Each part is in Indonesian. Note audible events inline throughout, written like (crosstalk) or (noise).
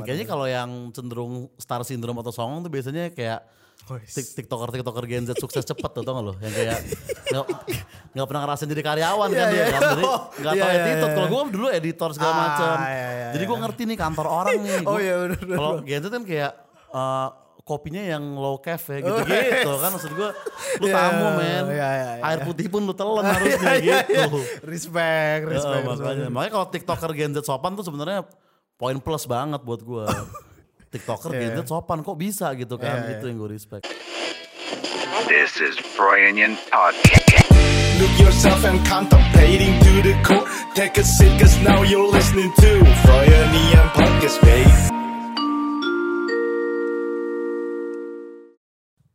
mata kayaknya kalau yang cenderung star syndrome atau songong tuh biasanya kayak tiktoker tiktoker Gen Z sukses cepet tuh tau gak lo yang kayak nggak nggak pernah ngerasain jadi karyawan kan Iya, dia iya. kan jadi Oh, nggak iya, tahu iya, attitude iya. kalau gue dulu editor segala Ah, macam iya, iya, jadi gue iya. ngerti nih kantor orang nih (laughs) Oh, iya, bener, kalau Gen Z kan kayak eh, kopinya yang low cafe gitu gitu kan maksud gue lu Iya, tamu men iya, iya, iya. air putih pun lu telan (laughs) harusnya Iya, iya. gitu Respect, respect. makanya respect. makanya kalau tiktoker Gen Z sopan tuh sebenarnya poin plus banget buat gue (laughs) tiktoker Gen Z sopan kok bisa gitu kan Iya, itu yang gue respect This is Freudian Podcast. Look yourself and contemplating to the core. Take a sip, cause now you're listening to Freudian Podcast, babe.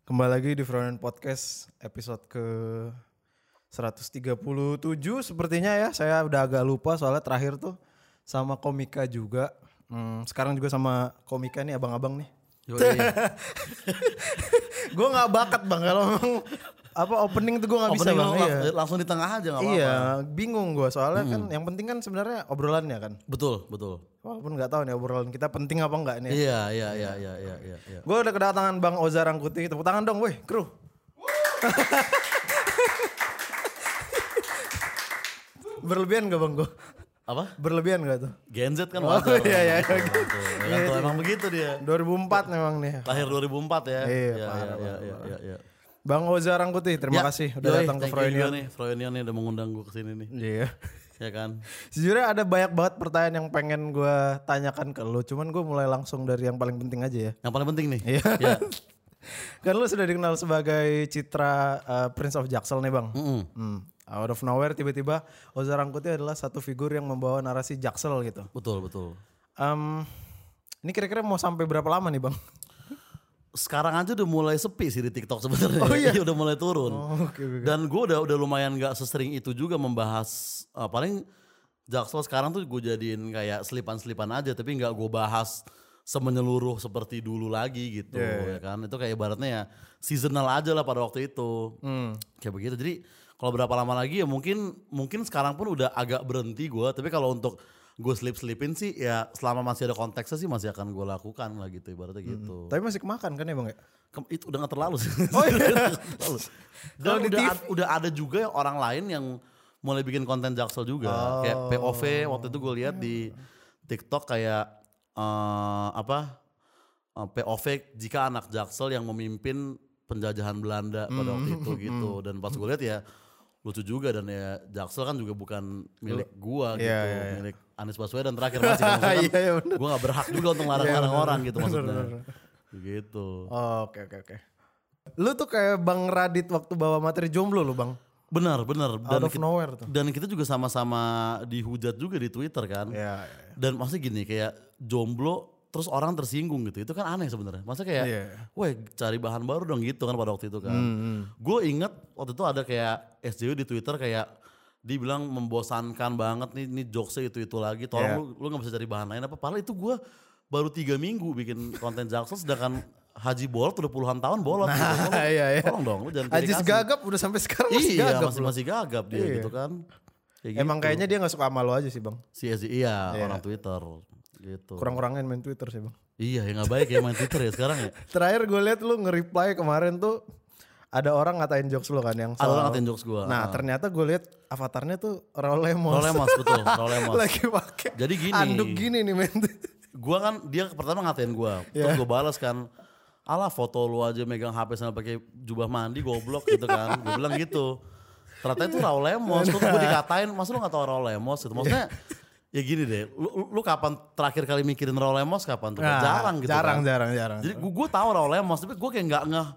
Kembali lagi di Frontend Podcast episode ke 137 sepertinya ya. Saya udah agak lupa soalnya terakhir tuh sama komika juga. Hmm, sekarang juga sama komika nih abang-abang nih. (laughs) Gue nggak bakat bang kalau ngomong apa opening tuh gue nggak bisa bang. Iya. lang- langsung di tengah aja gak apa-apa Iya, bingung gue soalnya kan yang penting kan sebenarnya obrolannya kan. betul betul Walaupun nggak tahu nih obrolan kita penting apa enggak nih. iya iya iya iya iya iya iya. Gue udah kedatangan Bang Oza Rangkuti. Tepuk tangan dong, weh, kru. (laughs) Berlebihan gak bang gue? Apa Berlebihan gak tuh? Gen Z kan Oh, iya, iya, Tuh, iya. tuh, ya kan, emang begitu dia 2004 memang nih. lahir (laughs) 2004 ya Iya, iya iya iya iya iya Bang Oza Rangkuti, terima Ya, kasih udah yoi, datang ke you juga Froynion. nih udah mengundang gue ke sini nih Iya. ya kan Sejujurnya ada banyak banget pertanyaan yang pengen gue tanyakan ke lu. Cuman gue mulai langsung dari yang paling penting aja ya. yang paling penting nih Iya. ya (laughs) Kan lu sudah dikenal sebagai citra uh, Prince of Jaksel nih bang. Mm-mm. Hmm. Out of nowhere tiba-tiba Oza Rangkuti adalah satu figur yang membawa narasi Jaksel gitu. betul betul Em, ini kira-kira mau sampai berapa lama nih bang? sekarang aja udah mulai sepi sih di TikTok sebenarnya. Oh iya? (laughs) udah mulai turun. Oh, oke, oke. Dan gue udah udah lumayan gak sesering itu juga membahas uh, paling Jaksel sekarang tuh gue jadiin kayak selipan-selipan aja tapi nggak gue bahas semenyeluruh seperti dulu lagi gitu Iya, ya kan. Itu kayak ibaratnya ya seasonal aja lah pada waktu itu. Hmm. Kayak begitu. Jadi kalau berapa lama lagi ya mungkin mungkin sekarang pun udah agak berhenti gue. Tapi kalau untuk gue slip-slipin sih ya selama masih ada konteksnya sih masih akan gue lakukan lah gitu ibaratnya gitu. Tapi masih kemakan kan ya bang ya? Kem- itu udah gak terlalu sih. Oh iya. (laughs) Terlalu. (laughs) Dan udah, ad- udah ada juga yang orang lain yang mulai bikin konten Jaksel juga. Kayak Oh. POV waktu itu gue lihat di TikTok kayak eh, apa eh, POV jika anak Jaksel yang memimpin penjajahan Belanda pada waktu Hmm. itu gitu. Dan pas gue lihat ya lucu juga dan ya Jaksel kan juga bukan milik gua gitu, Iya, iya, iya. milik Anies Baswedan terakhir masih kan, (laughs) maksudnya Iya, iya, bener. gue gak berhak juga untuk larang-larang Iya, bener, orang gitu bener, maksudnya. bener. Gitu. Oh, Oke oke oke. Lu tuh kayak Bang Radit waktu bawa materi jomblo lu bang. Benar, benar. Out of kita, nowhere tuh. dan kita juga sama-sama dihujat juga di Twitter kan. Iya. Dan maksudnya gini kayak jomblo terus orang tersinggung gitu. Itu kan aneh sebenarnya. Masa kayak, Iya. weh cari bahan baru dong gitu kan pada waktu itu kan. Hmm, Gue inget waktu itu ada kayak SJW di Twitter kayak dia bilang membosankan banget nih, nih jokesnya itu-itu lagi. Tolong Iya. lu, lu gak bisa cari bahan lain apa. Padahal itu gue baru tiga minggu bikin konten Jaksel sedangkan Haji Bolot udah puluhan tahun bolot. gitu. Tolong, (laughs) iya, iya. tolong dong lu jangan kasih. gagap udah sampai sekarang masih iya, gagap masih masih gagap dia Iya. gitu kan. Kayak Emang gitu. kayaknya dia gak suka sama lo aja sih bang. si SJ, iya, Iya. orang Twitter gitu. Kurang-kurangin main Twitter sih bang. Iya, ya nggak baik ya main Twitter ya sekarang ya. (laughs) Terakhir gue liat lu nge-reply kemarin tuh ada orang ngatain jokes lu kan yang Ada soal- orang ngatain jokes gua. Nah Ah. ternyata gue liat avatarnya tuh Raul Lemos. Raul Lemos, betul, (laughs) Raul Lemos. Lagi pakai Jadi gini. anduk gini nih men. (laughs) Gua kan dia pertama ngatain gua, terus Iya. gua balas kan. Alah foto lu aja megang HP sambil pakai jubah mandi goblok gitu kan. Gua bilang gitu. Ternyata itu Raul Lemos. Terus gua dikatain, masa lu gak tau Raul Lemos gitu. Maksudnya ya gini deh, lu, lu- kapan terakhir kali mikirin Raul Lemos kapan tuh? Nah, jarang gitu jarang, kan. jarang, jarang. Jadi gue gue tahu Raul Lemos, tapi gue kayak nggak ngeh.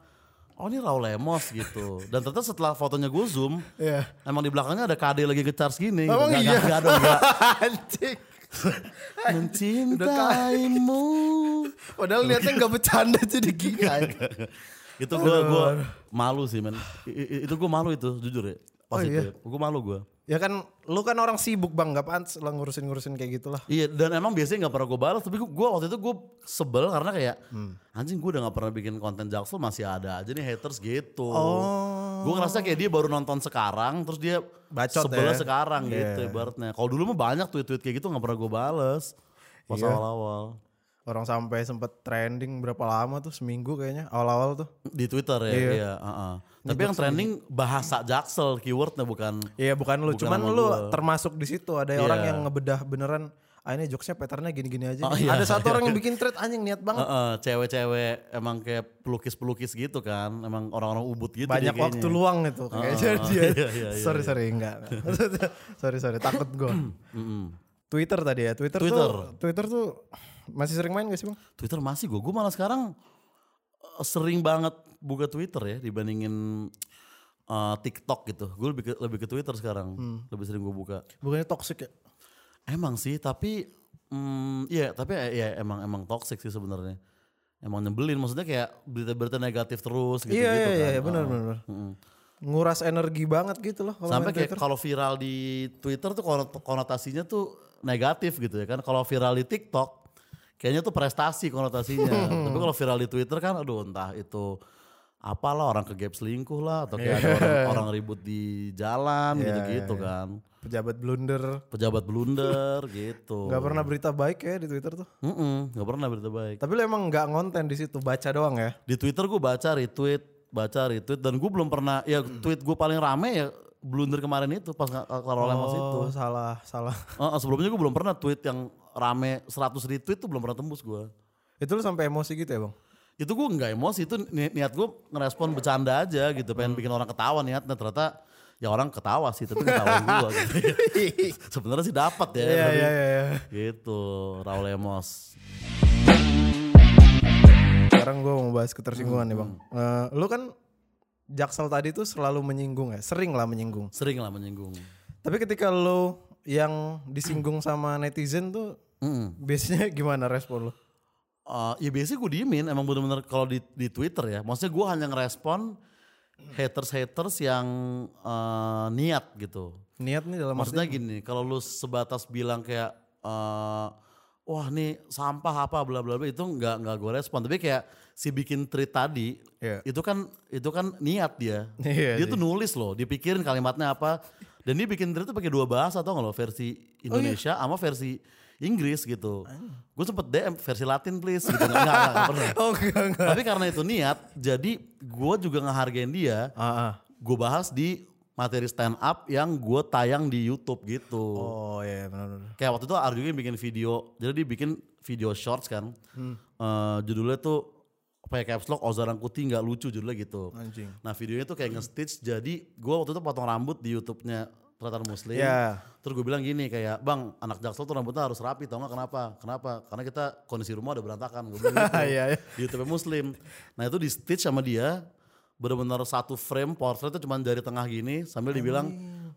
Oh ini Raul Lemos gitu. Dan ternyata setelah fotonya gue zoom, Iya. emang di belakangnya ada KD lagi ngecharge gini. Emang Nggak- iya? nggak- nggak dong, nggak. (laughs) Anjing. (laughs) Mencintaimu. Padahal niatnya gak bercanda jadi gini. (laughs) itu gue gua malu sih men. Itu gue malu itu jujur ya. Pas Oh, iya? ya. Gue malu gue. Ya kan lu kan orang sibuk bang gak pantas lah ngurusin-ngurusin kayak gitulah. Iya dan emang biasanya nggak pernah gue balas tapi gue waktu itu gue sebel karena kayak Hmm. anjing gue udah nggak pernah bikin konten Jaksel masih ada aja nih haters gitu. Oh. Gue ngerasa kayak dia baru nonton sekarang terus dia Bacot sebelnya ya. sekarang Iya. gitu ibaratnya. Kalau dulu mah banyak tweet-tweet kayak gitu nggak pernah gue bales pas Iya. Orang sampai sempet trending berapa lama tuh seminggu kayaknya awal-awal tuh. Di Twitter ya, Iya. iya. heeh. Tapi yang trending bahasa Jaksel keywordnya bukan. Iya bukan lu, Bukan cuman lu gua. termasuk di situ ada Iya. orang yang ngebedah beneran. Ah ini jokesnya patternnya gini-gini aja. Oh, nih." iya. Ada satu orang yang (laughs) bikin thread anjing niat banget. Cewek-cewek emang kayak pelukis-pelukis gitu kan. Emang orang-orang ubud gitu Banyak dia waktu kayaknya. luang itu kayaknya Oh, (laughs) dia. iya, iya, iya, sorry iya. sorry enggak. (laughs) sorry sorry takut gue. (clears throat) Twitter tadi ya. Twitter, Twitter. tuh Twitter tuh masih sering main gak sih bang? Twitter masih gue. Gue malah sekarang eh, sering banget buka Twitter ya dibandingin eh, TikTok gitu. Gue lebih ke, lebih ke Twitter sekarang. Hmm. Lebih sering gue buka. Bukannya toxic ya? Emang sih, tapi hmm, ya tapi ya, emang emang toxic sih sebenarnya. Emang nyebelin, maksudnya kayak berita-berita negatif terus gitu-gitu iya iya kan. iya benar Ah, benar. mm-mm. Nguras energi banget gitu loh kalau Sampai kayak kalau viral di Twitter tuh konot- konotasinya tuh negatif gitu ya kan. Kalau viral di TikTok kayaknya tuh prestasi konotasinya. (laughs) Tapi kalau viral di Twitter kan aduh entah itu apalah orang ke gap selingkuh lah atau kayak ada orang, orang ribut di jalan Iya, gitu-gitu iya, iya. kan. Pejabat blunder. Pejabat blunder gitu. Gak pernah berita baik ya di Twitter tuh. Mm-mm, nggak pernah berita baik. Tapi lu emang nggak ngonten di situ, baca doang ya. Di Twitter gue baca retweet, baca retweet dan gue belum pernah ya tweet gue paling rame ya blunder kemarin itu pas kelar Lemos itu. Oh, salah, salah. Uh, sebelumnya gue belum pernah tweet yang rame 100 retweet tuh belum pernah tembus gue. Itu lu sampai emosi gitu ya, Bang? Itu gue nggak emosi, itu ni- niat gue ngerespon bercanda aja gitu, pengen bikin orang ketawa niatnya ternyata ya orang ketawa sih, tapi ketawain gue. Gitu. (laughs) Sebenarnya sih dapat ya, Iya, iya, iya, iya. gitu Raul Lemos. Sekarang gue mau bahas ketersinggungan nih, Bang. Hmm. Eh, lu kan Jaksel tadi tuh selalu menyinggung ya, sering lah menyinggung. Sering lah menyinggung. Tapi ketika lu yang disinggung sama netizen tuh Mm-mm. biasanya (laughs) gimana respon lu? Uh, ya biasanya gue diemin emang bener-bener kalau di, di Twitter ya. Maksudnya gue hanya ngerespon haters-haters yang uh, niat gitu. Niat nih dalam Maksudnya gini, kalau lu sebatas bilang kayak uh, wah nih sampah apa bla bla bla itu nggak nggak gue respon. Tapi kayak si bikin tweet tadi Iya. itu kan itu kan niat dia. (laughs) Iya dia sih. tuh nulis loh, dipikirin kalimatnya apa. Dan dia bikin tweet tuh pakai dua bahasa tau gak lo versi Indonesia sama versi Inggris gitu. Gue sempet DM versi Latin please gitu. Nggak, nggak, nggak pernah. (laughs) Oh enggak enggak. Tapi karena itu niat, jadi gue juga ngehargain dia. Ah, ah. Gue bahas di materi stand up yang gue tayang di YouTube gitu. Oh iya benar-benar. Kayak waktu itu Arjun bikin video, jadi dia bikin video shorts kan. Eh, judulnya tuh pakai caps lock Oza Rangkuti nggak lucu judulnya gitu. Anjing. Nah videonya tuh kayak nge-stitch jadi gue waktu itu potong rambut di YouTube-nya Teratan Muslim. Iya. Terus gue bilang gini kayak, bang anak jaksel tuh rambutnya harus rapi tau gak kenapa? Kenapa? Karena kita kondisi rumah udah berantakan. Gue bilang gitu. (laughs) Iya, iya. Di YouTube Muslim. Nah itu di stitch sama dia, bener-bener satu frame portrait tuh cuma dari tengah gini sambil dibilang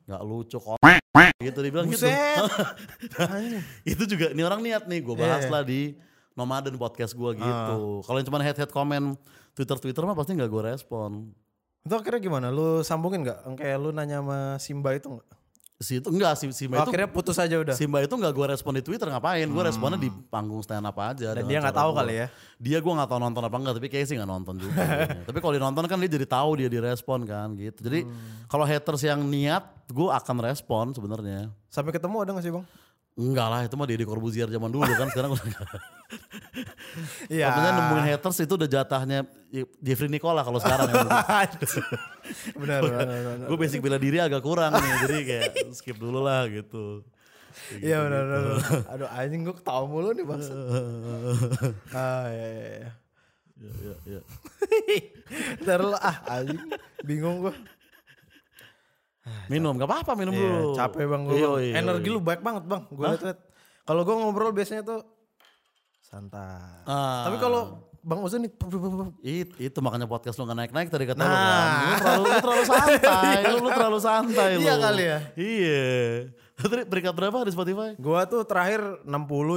nggak lucu kok gitu dibilang gitu. Buset. (laughs) Anjing. itu juga ini orang niat nih gue bahas Iya. lah di Nomaden podcast gue gitu. Kalau yang cuma head head komen Twitter Twitter mah pasti nggak gue respon. Itu akhirnya gimana? Lu sambungin nggak? Kayak lu nanya sama Simba itu nggak? Si itu enggak si Simba Oh, itu akhirnya putus aja udah. Simba itu nggak gue respon di Twitter ngapain? Gue responnya di panggung stand up aja. Dan dia nggak tahu gua. kali ya? Dia gue nggak tahu nonton apa enggak, tapi kayaknya sih nggak nonton juga. (laughs) tapi kalau dinonton kan dia jadi tahu dia direspon kan gitu. Jadi Hmm. kalau haters yang niat, gue akan respon sebenarnya. Sampai ketemu ada gak sih bang? Enggak lah, itu mah Deddy Corbuzier zaman dulu kan. Sekarang udah enggak. (laughs) (laughs) Iya. Maksudnya nemuin haters itu udah jatahnya Jeffrey Nicola kalau sekarang. ya. (laughs) benar, benar, benar. gue basic bela diri agak kurang nih, jadi kayak skip dulu lah gitu. Iya gitu. benar, benar, benar. (laughs) Aduh anjing gue ketawa mulu nih bang. ah iya iya. iya. Iya, iya, iya. Ntar lu ah anjing bingung gue. Minum, gak apa-apa minum dulu. Iya, capek bang gue. Iya, iya, Energi lu baik banget bang. Gue liat Kalau gue ngobrol biasanya tuh santai. Ah. Tapi kalau Bang Uzun nih, It, itu makanya podcast lu gak naik-naik tadi kata lu Nah. kan. Lu terlalu, lu terlalu santai, (laughs) lu, lu terlalu santai lu. Iya kali ya? Iya. Tadi peringkat berapa di Spotify? gue tuh terakhir 60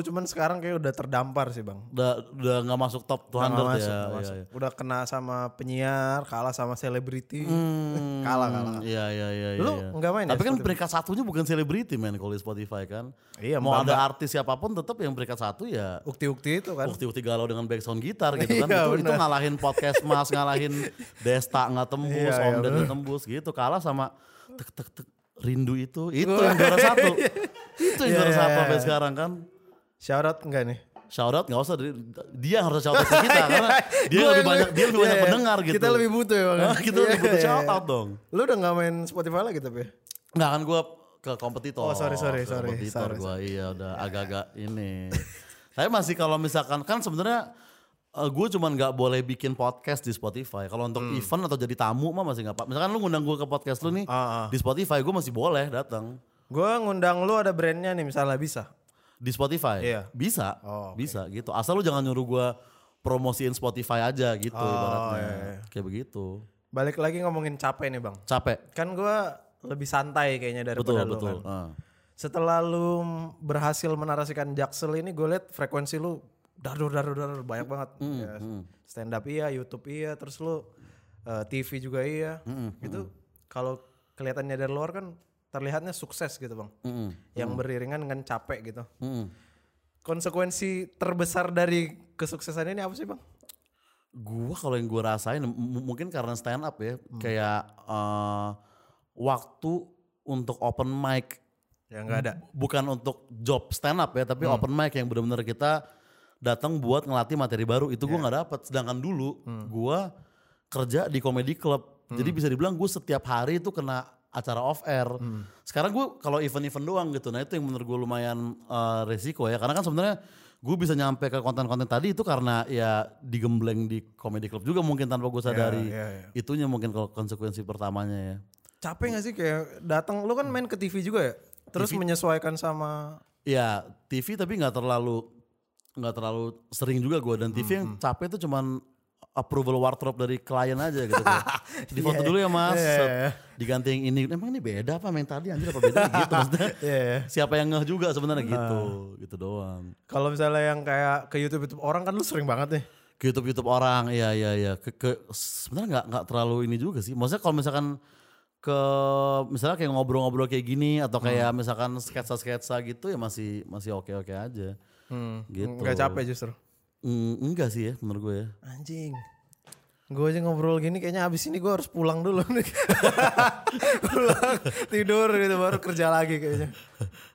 cuman sekarang kayak udah terdampar sih bang. Udah udah gak masuk top 200 Nggak ya. masuk, Iya, nggak masuk. iya. Udah kena sama penyiar, kalah sama selebriti. Hmm, (laughs) Kalah, kalah. Iya iya iya. Lu iya. nggak main ya Tapi kan Spotify? peringkat satunya bukan selebriti men kalau di Spotify kan. Iya, Mau ada artis siapa pun tetap yang peringkat satu ya Ukti-ukti itu kan. Ukti-ukti galau dengan backsound gitar gitu (laughs) kan. Iya, itu, itu ngalahin podcast mas, ngalahin (laughs) Desta nggak tembus, Iya, iya, Om Ded nggak tembus gitu. Kalah sama tek tek tek rindu itu, itu yang juara satu. (laughs) itu yang Iya, juara iya, satu iya. sampai sekarang kan. Shout out enggak nih? shout out nggak usah dia harus shout out ke kita (laughs) karena dia lebih yang- banyak dia lebih Iya, banyak iya. pendengar gitu. Kita lebih butuh ya bang. Nah, (laughs) kita lebih Iya, butuh iya, shout iya. out dong. Lu udah gak main Spotify lagi tapi? Nggak kan gue ke kompetitor. Oh, sorry, sorry, sorry, Kompetitor gue iya udah agak-agak ini. Tapi masih kalau misalkan kan sebenarnya gue cuman nggak boleh bikin podcast di Spotify. Kalau untuk event atau jadi tamu mah masih nggak apa. Misalkan lu ngundang gue ke podcast lu nih Ah, ah. di Spotify gue masih boleh datang. Gue ngundang lu ada brandnya nih misalnya bisa. Di Spotify Iya. bisa, Oh, oke. bisa gitu. Asal lu jangan nyuruh gue promosiin Spotify aja gitu Oh, ibaratnya. iya, iya. Kayak begitu. Balik lagi ngomongin capek nih bang. Capek. Kan gue lebih santai kayaknya Betul daripada lu betul. kan. Ah. Setelah lu berhasil menarasikan Jaksel ini gue liat frekuensi lu darur darur darur banyak banget. Hmm, Ya, Stand up iya, YouTube iya, terus lu eh, TV juga iya. Hmm, Gitu. Kalau kelihatannya dari luar kan terlihatnya sukses gitu bang. Mm-mm. Yang beriringan dengan capek gitu. Mm-mm. Konsekuensi terbesar dari kesuksesan ini apa sih bang? Gua kalau yang gue rasain mungkin karena stand up ya, kayak eh, waktu untuk open mic Ya nggak ada. bukan untuk job stand up ya, tapi open mic yang benar-benar kita datang buat ngelatih materi baru itu gue nggak dapat. Sedangkan dulu gua kerja di comedy club, jadi bisa dibilang gue setiap hari itu kena acara off air. Sekarang gue kalau event-event doang gitu, nah itu yang menurut gue lumayan eh, resiko ya, karena kan sebenarnya gue bisa nyampe ke konten-konten tadi itu karena ya digembleng di comedy club juga mungkin tanpa gue sadari. iya, iya. Itunya mungkin kalau konsekuensi pertamanya ya. Capek gak sih kayak datang lu kan main ke TV juga ya? Terus menyesuaikan sama Ya TV tapi nggak terlalu nggak terlalu sering juga gue dan TV yang capek itu cuman approval wardrobe dari klien aja gitu. (laughs) Di foto dulu ya mas, Iya, set, iya. diganti yang ini. Emang ini beda apa main tadi anjir apa beda gitu (laughs) maksudnya. Iya, iya. Siapa yang ngeh juga sebenarnya gitu, gitu doang. kalau misalnya yang kayak ke YouTube YouTube orang kan lu sering banget nih. Ke YouTube YouTube orang, iya iya iya. Ke, ke sebenarnya nggak nggak terlalu ini juga sih. Maksudnya kalau misalkan ke misalnya kayak ngobrol-ngobrol kayak gini atau kayak misalkan sketsa-sketsa gitu ya masih masih oke-oke aja. Hmm, Gitu. Nggak capek justru. Mm, enggak sih ya menurut gue ya. Anjing. Gue aja ngobrol gini kayaknya abis ini gue harus pulang dulu nih. (laughs) pulang tidur gitu baru kerja lagi kayaknya.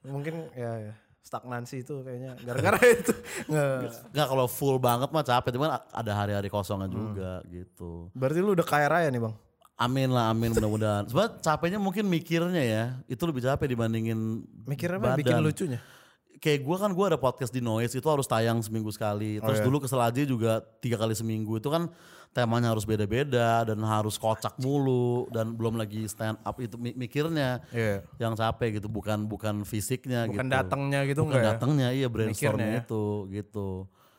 Mungkin ya, ya stagnansi itu kayaknya gara-gara (laughs) itu. Nggak. Enggak kalau full banget mah capek, cuman ada hari-hari kosongnya juga gitu. Berarti lu udah kaya raya nih bang? Amin lah, amin mudah-mudahan. Sebab capeknya mungkin mikirnya ya, itu lebih capek dibandingin Mikirnya apa? badan. Bikin lucunya. Kayak gue kan gue ada podcast di Noise itu harus tayang seminggu sekali. Terus iya. dulu kesel aja juga tiga kali seminggu itu kan temanya harus beda-beda dan harus kocak mulu dan belum lagi stand up itu mi- mikirnya Iya. yang capek gitu bukan bukan fisiknya Bukan gitu. datangnya gitu bukan enggak ya? datangnya iya brainstormnya Mikirnya ya. itu gitu.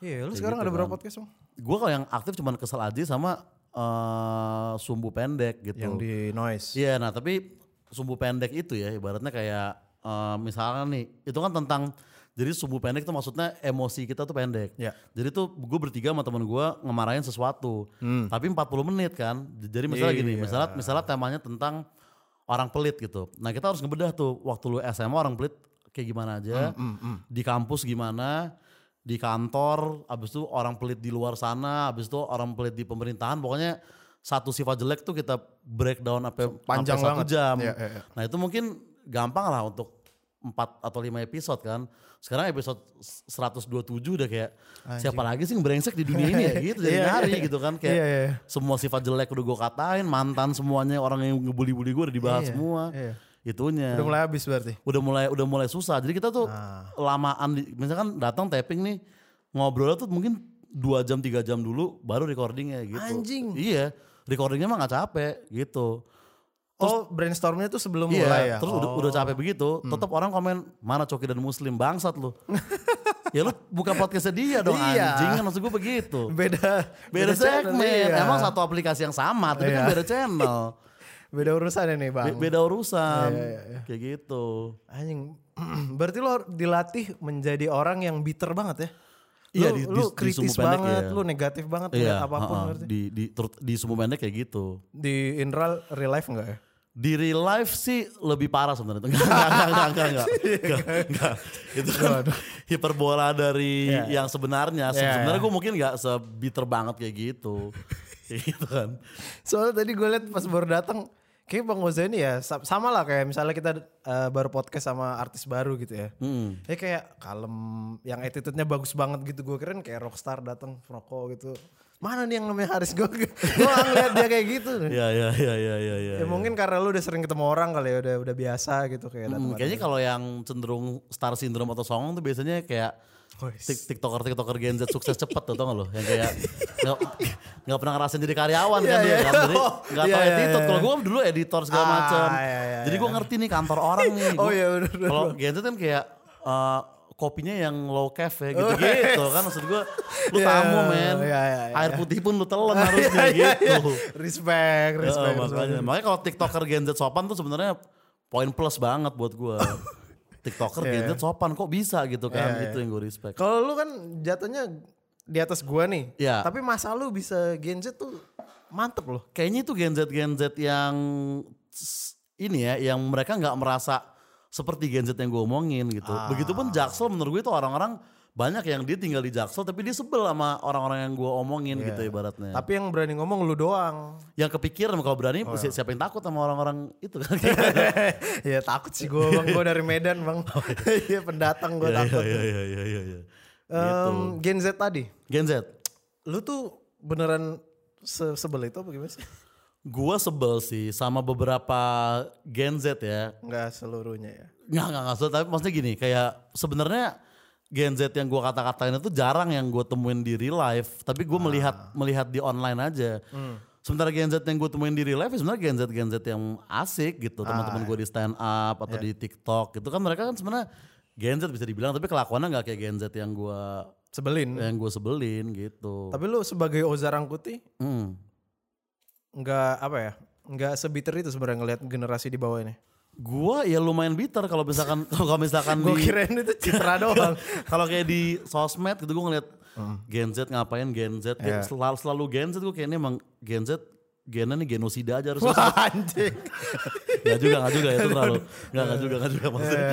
Iya, lu Kayak sekarang gitu ada berapa kan. podcast bang? Gue kalau yang aktif cuman kesel aja sama eh, sumbu pendek gitu. Yang di noise. Iya, nah tapi sumbu pendek itu ya ibaratnya kayak eh, misalkan nih, itu kan tentang jadi sumbu pendek itu maksudnya emosi kita tuh pendek. Ya. Jadi tuh gue bertiga sama temen gue ngemarahin sesuatu. Tapi 40 menit kan. Jadi misalnya gini, Iya. misalnya misalnya temanya tentang orang pelit gitu. Nah kita harus ngebedah tuh waktu lu SMA orang pelit kayak gimana aja. Di kampus gimana. Di kantor, abis itu orang pelit di luar sana, abis itu orang pelit di pemerintahan. Pokoknya satu sifat jelek tuh kita breakdown apa Panjang sampai satu banget. jam. Iya, iya, iya. Nah itu mungkin gampang lah untuk 4 atau 5 episode kan. Sekarang episode 127 udah kayak siapa lagi sih yang brengsek di dunia ini ya (laughs) gitu. Jadi Iya, nyari iya. gitu kan kayak Iya, iya. semua sifat jelek udah gue katain, mantan semuanya orang yang ngebully-bully gue udah dibahas Iya, semua. iya. Itunya. Udah mulai habis berarti. udah mulai udah mulai susah. Jadi kita tuh Ah. lamaan di, misalkan datang taping nih ngobrolnya tuh mungkin dua jam tiga jam dulu baru recordingnya gitu. Anjing. Iya, recordingnya mah nggak capek gitu. Oh brainstormnya tuh sebelum Iya, mulai ya? terus udah, Oh. udah capek begitu, tetap orang komen mana Coki dan Muslim bangsat lu. (laughs) ya lu buka podcastnya dia dong Iya. anjing kan maksud gue begitu. Beda, Beda channel, segmen, iya. emang satu aplikasi yang sama, tapi kan Iya. beda channel, (laughs) Beda urusan nih bang. Be- beda urusan, Iya, iya, iya. kayak gitu. Anjing, (clears throat) berarti lo dilatih menjadi orang yang bitter banget ya? Iya, lu, di- lu di- di kritis sumbu pendek banget, ya. lu negatif banget Iya, apa pun berarti. di di di semua pendek kayak gitu. Di Inral real life enggak ya? Di real life sih lebih parah sebenarnya. (laughs) Enggak, enggak, enggak, enggak, enggak, enggak, enggak, enggak. Itu kan hiperbola dari Iya. yang sebenarnya. Iya, sebenarnya iya. gue mungkin enggak sebiter banget kayak gitu. (laughs) Gitu kan. Soalnya tadi gue liat pas baru datang Kayak Bang Oza ini ya sa- sama lah kayak misalnya kita eh, baru podcast sama artis baru gitu ya. Ya kayak kalem, yang attitude-nya bagus banget gitu. Gue keren kayak rockstar datang rokok gitu. Mana nih yang namanya Haris gue? (laughs) gue ngeliat dia kayak gitu. Iya iya iya iya iya. Ya, Ya mungkin karena lu udah sering ketemu orang kali ya udah udah biasa gitu kayak Hmm, kayaknya kalau yang cenderung star syndrome atau songong tuh biasanya kayak tik- tiktoker tiktoker Gen Z sukses cepet tuh tau gak lo yang kayak nggak pernah ngerasain jadi karyawan kan Iya, dia iya. kan jadi Oh, nggak iya, tahu iya, attitude iya. kalau gue dulu editor segala Ah, macam iya, iya, jadi gue ngerti nih kantor orang nih Oh, iya, bener. kalau Gen Z kan kayak eh, kopinya yang low cafe (laughs) gitu gitu kan maksud gue lu Iya, tamu men iya, iya, iya. air putih pun lu telan (laughs) harusnya gitu respect, Heeh, respect. makanya respect. makanya kalau tiktoker Gen Z sopan tuh sebenarnya poin plus banget buat gue (laughs) tiktoker Gen Z sopan kok bisa gitu kan Iya, itu yang gue respect Kalau lu kan jatuhnya di atas gua nih. Iya. Tapi masa lu bisa Gen Z tuh mantep loh. kayaknya itu Gen Z Gen Z yang ini ya yang mereka nggak merasa seperti Gen Z yang gue omongin gitu. Ah. Begitupun Jaksel menurut gue itu orang-orang banyak yang dia tinggal di Jaksel tapi dia sebel sama orang-orang yang gue omongin Iya. gitu ibaratnya. Tapi yang berani ngomong lu doang. yang kepikiran kalau berani Oh, si- siapa yang takut sama orang-orang itu kan. (laughs) (laughs) ya takut sih gua bang, gua dari Medan bang. (laughs) Iya pendatang gua Iya takut. iya iya iya iya. iya. Em, Gen Z tadi, Gen Z. lu tuh beneran se sebel itu apa gimana sih? Gua sebel sih sama beberapa Gen Z ya. Enggak seluruhnya ya. Nggak, nggak, nggak. So, tapi maksudnya gini, kayak sebenarnya Gen Z yang gua kata-katain itu jarang yang gue temuin di real life. Tapi gue melihat melihat di online aja. Sementara Gen Z yang gue temuin di real life, ya sebenarnya Gen Z Gen Z yang asik gitu. Teman-teman gue di stand up atau di TikTok gitu kan mereka kan sebenarnya Gen Z bisa dibilang, tapi kelakuannya nggak kayak Gen Z yang gue Sebelin. yang gue sebelin gitu. Tapi lu sebagai Oza Rangkuti Hmm. Nggak apa ya? Nggak sebiter itu sebenarnya ngelihat generasi di bawah ini. Gua ya lumayan bitter kalau misalkan (laughs) kalau misalkan Gue di kirain itu citra (laughs) doang. kalau kayak di sosmed gitu gue ngeliat Gen Z ngapain Gen Z Iya. selalu selalu Gen Z gue kayaknya emang Gen Z gennya nih genosida aja harus Anjing. (laughs) Gak juga gak juga itu terlalu Gak gak juga gak juga maksudnya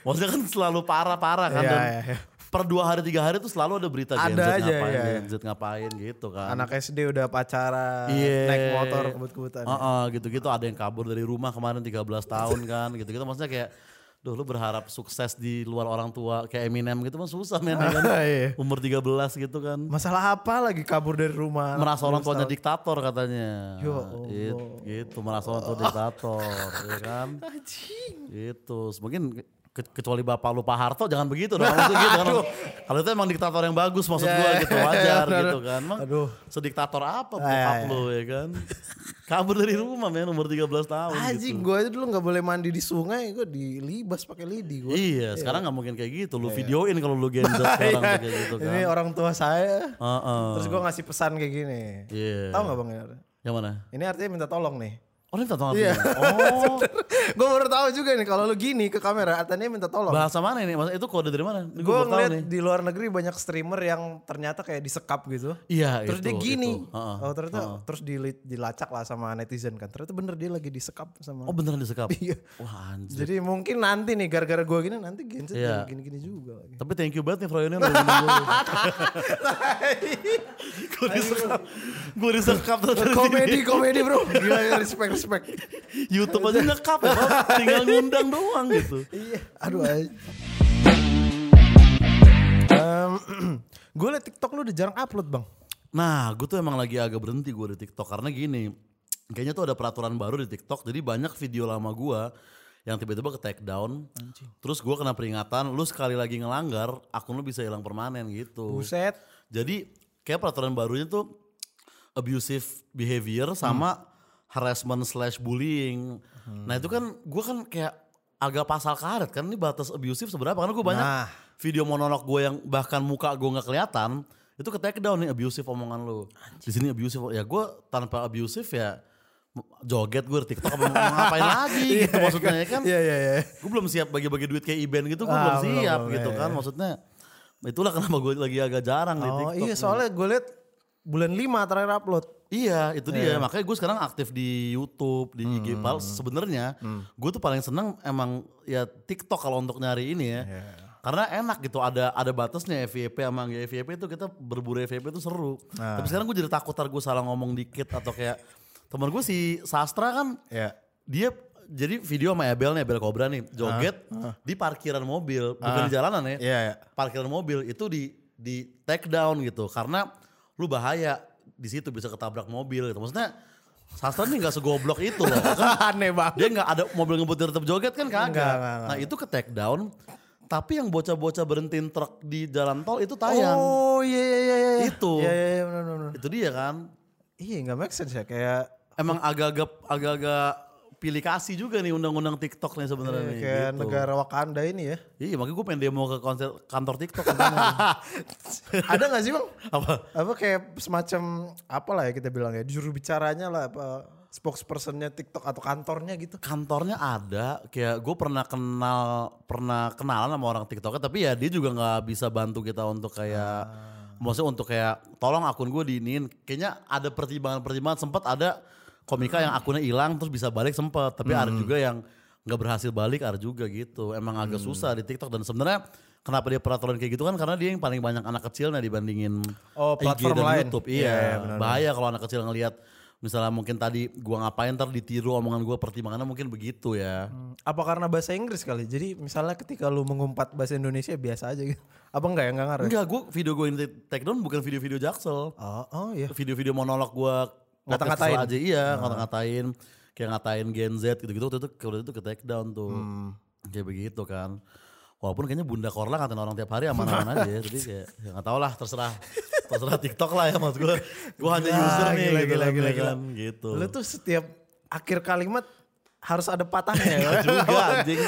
maksudnya kan selalu parah-parah kan Iya, dan iya, iya. Per dua hari tiga hari tuh selalu ada berita Gen Ada Z aja, ngapain iya. Gen Z ngapain gitu kan Anak SD udah pacaran, Iya. naik motor kebut-kebutan. Heeh, gitu-gitu ada yang kabur dari rumah kemarin 13 tahun kan gitu-gitu maksudnya kayak Duh lu berharap sukses di luar orang tua kayak Eminem gitu mah susah men ya kan? (laughs) Iya. Umur 13 gitu kan Masalah apa lagi kabur dari rumah? merasa orang tuanya diktator katanya. Ya Allah. Gitu, gitu merasa orang tua diktator, ya kan? (laughs) Gitu. Mungkin kecuali bapak lu Pak Harto jangan begitu dong. (laughs) Maksudnya gitu kan. Kalau itu emang diktator yang bagus maksud Ya, gua ya, gitu ya, wajar gitu kan. Emang Aduh. sediktator apa bokap ya, lu ya kan? (laughs) Kabur dari rumah men umur 13 tahun Anjing, gitu. gue aja dulu nggak boleh mandi di sungai, gue dilibas pakai lidi gue. Iya, sekarang nggak mungkin kayak gitu. Lu videoin kalau lu Gen Z (laughs) sekarang tuh kayak gitu kan. Ini orang tua saya. Heeh. Terus gue ngasih pesan kayak gini. Iya. Tahu nggak bang? Yang mana? Ini artinya minta tolong nih. Oh, ini tahu Iya. (laughs) Oh, gue baru tahu juga nih kalau lu gini ke kamera artinya minta tolong. bahasa mana ini? Maksudnya itu kode dari mana? Gue ngeliat nih. di luar negeri banyak streamer yang ternyata kayak disekap gitu. Iya, Terus itu, dia gini. itu. Oh ternyata terus dili- dilacak lah sama netizen kan. Ternyata bener dia lagi disekap sama. Oh beneran disekap? (laughs) Iya. Wah anjir. Jadi mungkin nanti nih gara-gara gue gini nanti Gen Z Iya. yang gini-gini juga lagi. Tapi thank you banget nih Froyoni udah gue. gue (laughs) disekap. Gue disekap dari komedi komedi bro. Gila ya respect respect. Youtube aja ngekap ya. Tinggal ngundang doang gitu. Iya. Aduh. ay. Em, (clears throat) gue liat TikTok lu udah jarang upload bang. Nah gue tuh emang lagi agak berhenti gue di TikTok. Karena gini. Kayaknya tuh ada peraturan baru di TikTok. Jadi banyak video lama gue yang tiba-tiba ke take down. Terus gue kena peringatan. Lu sekali lagi ngelanggar akun lu bisa hilang permanen gitu. Buset. Jadi kayak peraturan barunya tuh abusive behavior sama harassment slash bullying. Nah itu kan gue kan kayak agak pasal karet kan ini batas abusive seberapa karena gue banyak Nah. video monolog gue yang bahkan muka gue nggak kelihatan itu ke take down nih abusive omongan lu. Di sini abusive ya gue tanpa abusive ya joget gue di TikTok apa mau ngapain (laughs) lagi gitu maksudnya ya kan Iya iya iya. gue belum siap bagi-bagi duit kayak Iben gitu gue Ah, belum siap belum, gitu iya, kan iya. maksudnya itulah kenapa gue lagi agak jarang di Oh TikTok iya soalnya gue liat bulan 5 terakhir upload. Iya itu dia. Makanya gue sekarang aktif di YouTube di IG Pal sebenarnya gue tuh paling seneng emang ya TikTok kalau untuk nyari ini ya. Karena enak gitu ada ada batasnya FYP sama nggak FYP itu kita berburu FYP itu seru. Tapi sekarang gue jadi takut ntar gue salah ngomong dikit atau kayak temen gue si Sastra kan Iya. dia jadi video sama Abel nih, Abel Cobra nih, joget di parkiran mobil, bukan di jalanan ya. Iya, iya. Parkiran mobil itu di di take down gitu. Karena lu bahaya di situ bisa ketabrak mobil gitu. Maksudnya Sastra nih nggak segoblok itu loh. Kan (laughs) Aneh banget. dia nggak ada mobil ngebut tetap joget kan kagak. Enggak, enggak, enggak. Nah itu ke take down. Tapi yang bocah-bocah berhentiin truk di jalan tol itu tayang. Oh iya iya iya. iya. Itu. Iya iya iya benar benar. Itu dia kan. Iya nggak make sense ya kayak Emang agak-agak agak-agak pilih kasih juga nih undang-undang TikTok nih sebenarnya nih. kayak gitu. negara Wakanda ini ya. Iya makanya gue pengen demo ke konser kantor TikTok. (laughs) Ada nggak sih bang? Apa? Apa kayak semacam apa lah ya kita bilang ya juru bicaranya lah apa spokespersonnya TikTok atau kantornya gitu. Kantornya ada, kayak gue pernah kenal pernah kenalan sama orang TikToknya, tapi ya dia juga nggak bisa bantu kita untuk kayak, maksudnya untuk kayak tolong akun gue diinin. Kayaknya ada pertimbangan-pertimbangan sempat ada komika yang akunnya hilang terus bisa balik sempat, tapi ada juga yang nggak berhasil balik ada juga gitu. Emang agak susah di TikTok dan sebenarnya kenapa dia peraturan kayak gitu kan karena dia yang paling banyak anak kecilnya dibandingin Oh, platform IG dan lain. YouTube. Iya, Iya, iya, benar-benar. bahaya kalau anak kecil ngelihat misalnya mungkin tadi gua ngapain ntar ditiru omongan gua pertimbangannya mungkin begitu ya. Apa karena bahasa Inggris kali? Jadi misalnya ketika lu mengumpat bahasa Indonesia biasa aja gitu. (laughs) Apa enggak ya enggak ngaruh? Enggak, gua video gue ini take down bukan video-video jaksel. Oh, oh iya. Video-video monolog gua Ngata-ngatain. aja iya, ngata-ngatain kayak ngatain Gen Z gitu-gitu waktu itu waktu itu ke take down tuh. Kayak begitu kan. Walaupun kayaknya Bunda Korla ngatain orang tiap hari aman-aman aja. (laughs) Jadi kayak ya gak tau lah terserah. Terserah TikTok lah ya maksud gue. Gue hanya user nih gila, gitu gila, kan, gila, gila. kan, gitu. Lu tuh setiap akhir kalimat harus ada patahnya (laughs) ya. juga anjing.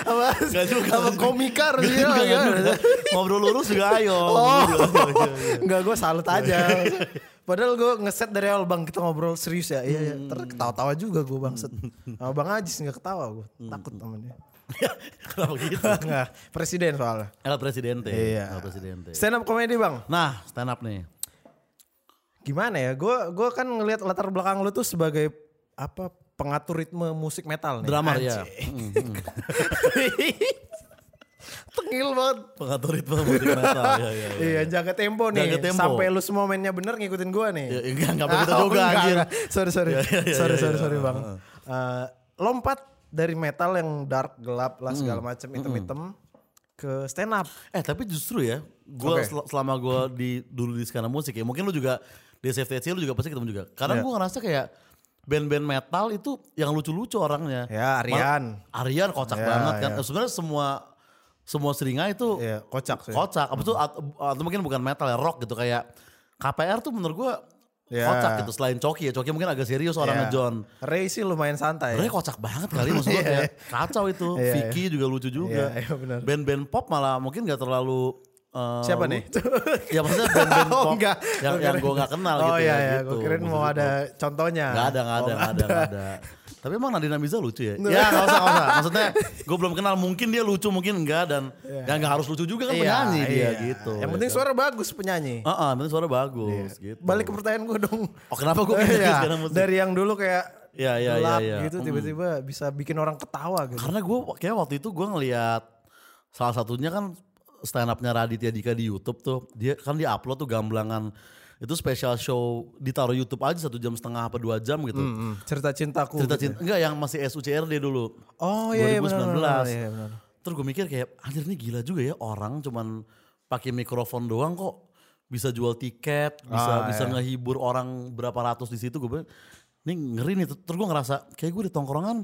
Gak juga. Apa komika harus Gak gitu, ya? gak. Ngobrol lurus juga ayo. Oh, Gitu. (laughs) enggak gue salut aja. Padahal gue ngeset dari awal bang kita ngobrol serius ya. Iya, iya. Hmm. Terus ketawa-tawa juga gue bangset. Sama bang Ajis nggak ketawa gue. Hmm. Takut dia. (laughs) Kenapa gitu? (laughs) Enggak, presiden soalnya. El Presidente. Iya. El Presidente. Stand up comedy bang. Nah, stand up nih. Gimana ya? Gue gue kan ngelihat latar belakang lu tuh sebagai apa pengatur ritme musik metal nih. Drummer ya. (laughs) Hmm, hmm. Tengil banget. Pengatur ritme musik metal. Iya, iya, jaga tempo nih. Jaga tempo. Sampai lu semua mainnya bener ngikutin gue nih. Ya, enggak, enggak begitu Ah, oh, juga enggak, anjir. enggak. Sorry sorry. Ya, ya, ya, sorry ya, sorry ya. sorry bang. Eh, lompat dari metal yang dark gelap lah Hmm. segala macam hitam-hitam ke stand up. Eh tapi justru ya, gua Oke. sel- selama gua di dulu di skena musik ya, mungkin lu juga di SFTC lu juga pasti ketemu juga. Karena Iya. gua ngerasa kayak band-band metal itu yang lucu-lucu orangnya. Ya, Aryan. Mal- Aryan kocak Ya, banget kan. ya. Sebenarnya semua semua seringai itu Iya kocak sih. kocak. Apa tuh atau, atau mungkin bukan metal ya, rock gitu kayak KPR tuh menurut gua Ya. kocak gitu selain Coki ya. Coki mungkin agak serius orangnya Iya. John. Ray sih lumayan santai. Ray kocak banget kali maksud gue (laughs) Iya. kayak kacau itu. Iya, Vicky juga lucu juga. Iya, iya. Band-band pop malah mungkin gak terlalu eh, Siapa nih? ya maksudnya band-band (laughs) Oh, pop enggak. yang Gua yang kira- gue gak kenal oh, gitu iya, ya. iya. gitu. Gue kirain mau ada contohnya. Gak ada, gak Oh, ada, nggak gak ada, gak ada. Tapi emang Nadine Amiza lucu ya? ya gak usah, gak usah. Maksudnya gue belum kenal, mungkin dia lucu, mungkin enggak. Dan ya gak harus lucu juga kan Iya, penyanyi dia iya. gitu. Yang penting suara bagus penyanyi. Heeh, yang penting suara bagus gitu. Balik ke pertanyaan gue dong. Oh kenapa gue (laughs) ke Iya, dari yang dulu kayak Iya, iya, iya, gelap iya. gitu tiba-tiba bisa bikin orang ketawa gitu. Karena gue kayak waktu itu gue ngeliat salah satunya kan stand upnya Raditya Dika di YouTube tuh. Dia kan dia upload tuh gamblangan itu special show ditaruh YouTube aja satu jam setengah apa dua jam gitu. Hmm, cerita cintaku. Cerita gitu. cinta enggak yang masih SUCRD dulu. Oh iya, iya 2019. benar, benar, iya, benar. Terus gue mikir kayak anjir ini gila juga ya orang cuman pakai mikrofon doang kok bisa jual tiket, bisa Ah, bisa iya. ngehibur orang berapa ratus di situ gue bilang ini ngeri nih terus gue ngerasa kayak gue di tongkrongan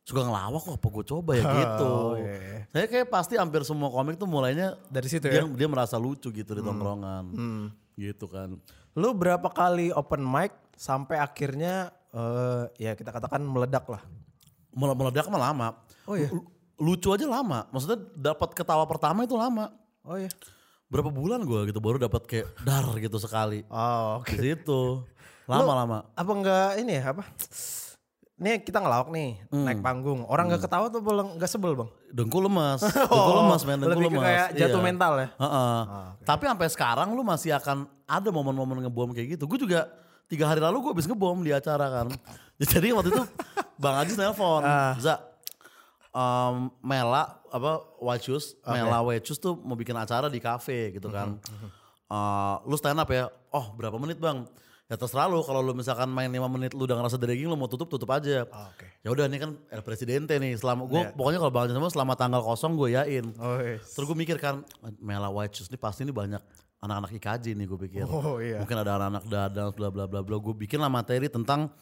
suka ngelawak kok apa gue coba ya (laughs) gitu. Oh, iya. Saya kayak pasti hampir semua komik tuh mulainya Dari situ dia, ya? dia merasa lucu gitu di tongkrongan. Gitu kan. Lu berapa kali open mic sampai akhirnya eh, ya kita katakan meledak lah. Mele- Meledak mah lama. Oh iya? Lu- Lucu aja lama. Maksudnya dapat ketawa pertama itu lama. Oh iya. Berapa bulan gue gitu baru dapat kayak dar gitu sekali. Oh oke. Di situ. Lama-lama. Apa enggak ini ya apa? Nih kita ngelawak nih Hmm. naik panggung. Orang nggak ketawa tuh belum nggak sebel bang? Dengkul lemas. (laughs) Dengkul lemas men, dengkul Oh, lemas. kayak jatuh Iya. mental ya? Heeh. Tapi sampai sekarang lu masih akan ada momen-momen ngebom kayak gitu. Gue juga tiga hari lalu gue habis ngebom di acara kan. (laughs) Jadi waktu itu Bang Ajis nelpon. Ah. Za, em, Mela apa White Shoes, Mela Shoes tuh mau bikin acara di cafe gitu kan. Eh, lu stand up ya? Oh berapa menit bang? Ya terserah lu kalau lu misalkan main 5 menit lu udah ngerasa dragging lu mau tutup tutup aja. Ah, oke. Ya udah ini kan El Presidente nih selama gue Iya. pokoknya kalau Bang Jamal selama tanggal kosong gue yain. Oh, iya. Terus gue mikir kan Mela White Shoes ini pasti ini banyak anak-anak IKJ nih gue pikir. Oh, iya. Mungkin ada anak-anak dadang bla bla bla bla. Gue bikin lah materi tentang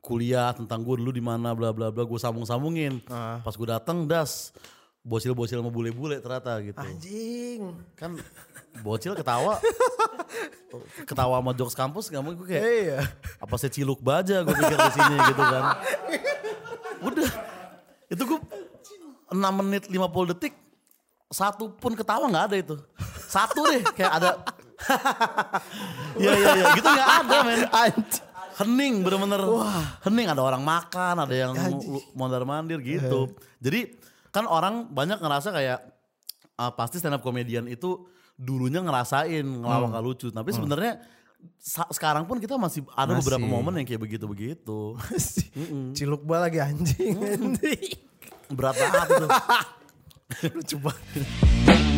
kuliah tentang gue dulu di mana bla bla bla gue sambung-sambungin. Ah. Pas gue dateng das bocil-bocil sama bule-bule ternyata gitu. Anjing. Kan bocil ketawa (laughs) ketawa sama jokes kampus gak mau gue kayak Iya. apa saya ciluk baja gue pikir di sini gitu kan. Udah. Itu gue 6 menit 50 detik satu pun ketawa nggak ada itu. Satu deh kayak ada (laughs) Iya iya iya gitu nggak ada men. Hening bener-bener. Hening ada orang makan, ada yang mondar mandir gitu. Jadi kan orang banyak ngerasa kayak ah, pasti stand up comedian itu dulunya ngerasain ngelawak gak lucu. Tapi sebenarnya sa- sekarang pun kita masih ada Masih. beberapa momen yang kayak begitu-begitu. Ciluk bal lagi anjing. Berat banget itu. (laughs) Lucu banget.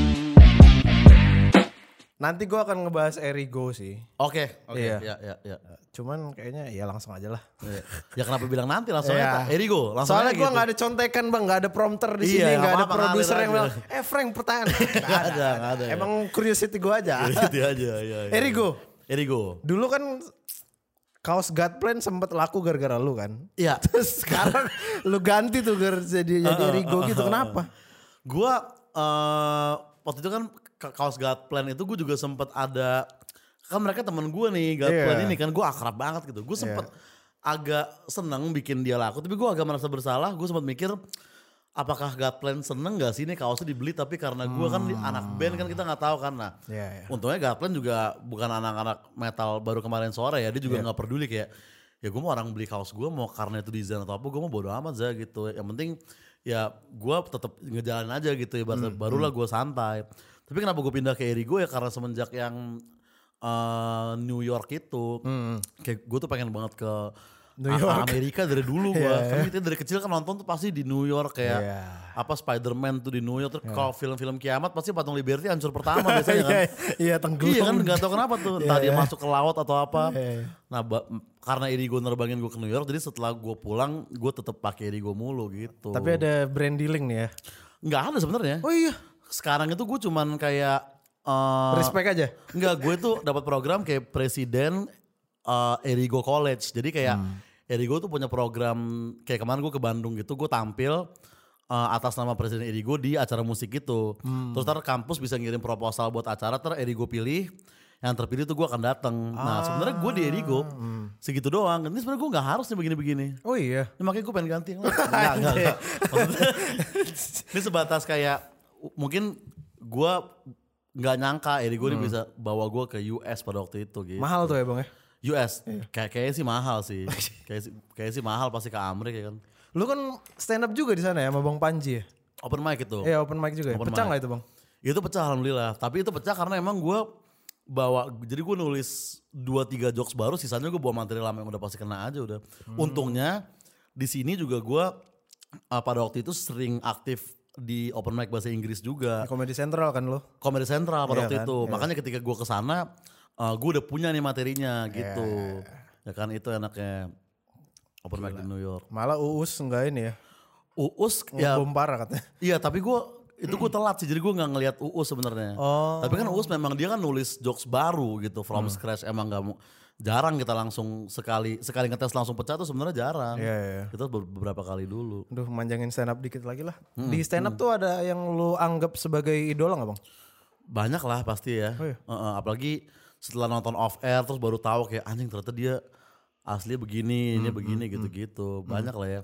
Nanti gue akan ngebahas Erigo sih. Oke, oke, Iya. ya, ya, ya. Cuman kayaknya ya langsung aja lah. Iya. Ya kenapa bilang nanti langsung Iya. aja Erigo langsung Soalnya aja gue gitu. nggak ada contekan bang, nggak ada prompter di Iya, sini, nggak ada produser yang bilang, eh Frank pertanyaan. (laughs) Nggak ada, nggak ada, ya. Emang curiosity gue aja. Gitu aja, ya, ya. Erigo, Erigo. dulu kan kaos Godplan sempet laku gara-gara lu kan. Iya. (laughs) Terus sekarang lu ganti tuh gara jadi jadi Erigo gitu. Kenapa? Gua eh waktu itu kan ka- kaos Godplan itu gue juga sempet ada kan mereka temen gue nih Godplan Iya. ini kan gue akrab banget gitu. Gue sempet agak seneng bikin dia laku tapi gue agak merasa bersalah. Gue sempat mikir apakah Godplan seneng gak sih ini kaosnya dibeli tapi karena gue kan di- anak band kan kita nggak tahu kan nah. Iya, iya. Untungnya Godplan juga bukan anak-anak metal baru kemarin sore ya dia Iya. juga nggak peduli kayak ya gue mau orang beli kaos gue mau karena itu desain atau apa gue mau bodo amat aja gitu. Yang penting ya gue tetap ngejalanin aja gitu ya Hmm, barulah gue santai. Tapi kenapa gue pindah ke Erigo ya karena semenjak yang eh, New York itu kayak gue tuh pengen banget ke Hmm, New York. Amerika dari dulu (laughs) gue. Iya, Kan kita dari kecil kan nonton tuh pasti di New York kayak Iya. apa Spider-Man tuh di New York. Terus kalau film-film kiamat pasti patung Liberty hancur pertama biasanya kan. (laughs) Iya, tenggelam. Iya kan nggak tahu kenapa tuh (laughs) entah Iya, dia iya. masuk ke laut atau apa. Iya. Nah karena Irigo nerbangin gue ke New York jadi setelah gue pulang gue tetap pakai Irigo mulu gitu. Tapi ada brand dealing nih ya. nggak ada sebenarnya. Oh iya. Sekarang itu gue cuman kayak eh, Respect aja. Enggak, gue tuh dapat program kayak presiden uh, Erigo College. Jadi kayak Erigo tuh punya program kayak kemarin gue ke Bandung gitu, gue tampil uh, atas nama presiden Erigo di acara musik gitu. Terus ntar kampus bisa ngirim proposal buat acara, ter Erigo pilih. Yang terpilih tuh gue akan datang. Nah sebenarnya gue di Erigo segitu doang. Ini sebenarnya gue nggak harus nih begini-begini. Oh iya. Ya, makanya gue pengen ganti. Enggak, enggak, enggak. Ini sebatas kayak mungkin gue nggak nyangka Erigo ini bisa bawa gue ke US pada waktu itu gitu. Mahal tuh ya bang ya. US kayak kayaknya sih mahal sih. (laughs) kayak sih kayak sih mahal pasti ke Amerika ya kan. Lu kan stand up juga di sana ya sama Bang Panji ya? Open mic itu. Iya open mic juga ya? Open Pecah mic. nggak itu bang? Itu pecah alhamdulillah. Tapi itu pecah karena emang gue bawa jadi gue nulis dua tiga jokes baru sisanya gue bawa materi lama yang udah pasti kena aja udah. Untungnya di sini juga gue uh, pada waktu itu sering aktif di open mic bahasa Inggris juga. Komedi Central kan lo? Comedy Central pada Iya waktu kan? itu. Iya. Makanya ketika gue ke sana, uh, gue udah punya nih materinya gitu. Ya kan itu enaknya open mic di New York. Malah Uus enggak ini ya? Uus ya Bom parah katanya. iya tapi gue itu gue telat sih jadi gue nggak ngelihat Uus sebenarnya. Oh. Tapi kan Uus memang dia kan nulis jokes baru gitu from scratch emang nggak mau jarang kita langsung sekali sekali ngetes langsung pecah tuh sebenarnya jarang. Iya, iya. Kita ber- beberapa kali dulu. Aduh manjangin stand up dikit lagi lah. Hmm, Di stand up tuh ada yang lu anggap sebagai idola gak bang? Banyak lah pasti ya. Oh iya. Heeh, apalagi setelah nonton off air terus baru tahu kayak anjing ternyata dia asli begini, Hmm, ini begini gitu-gitu. Banyak lah ya.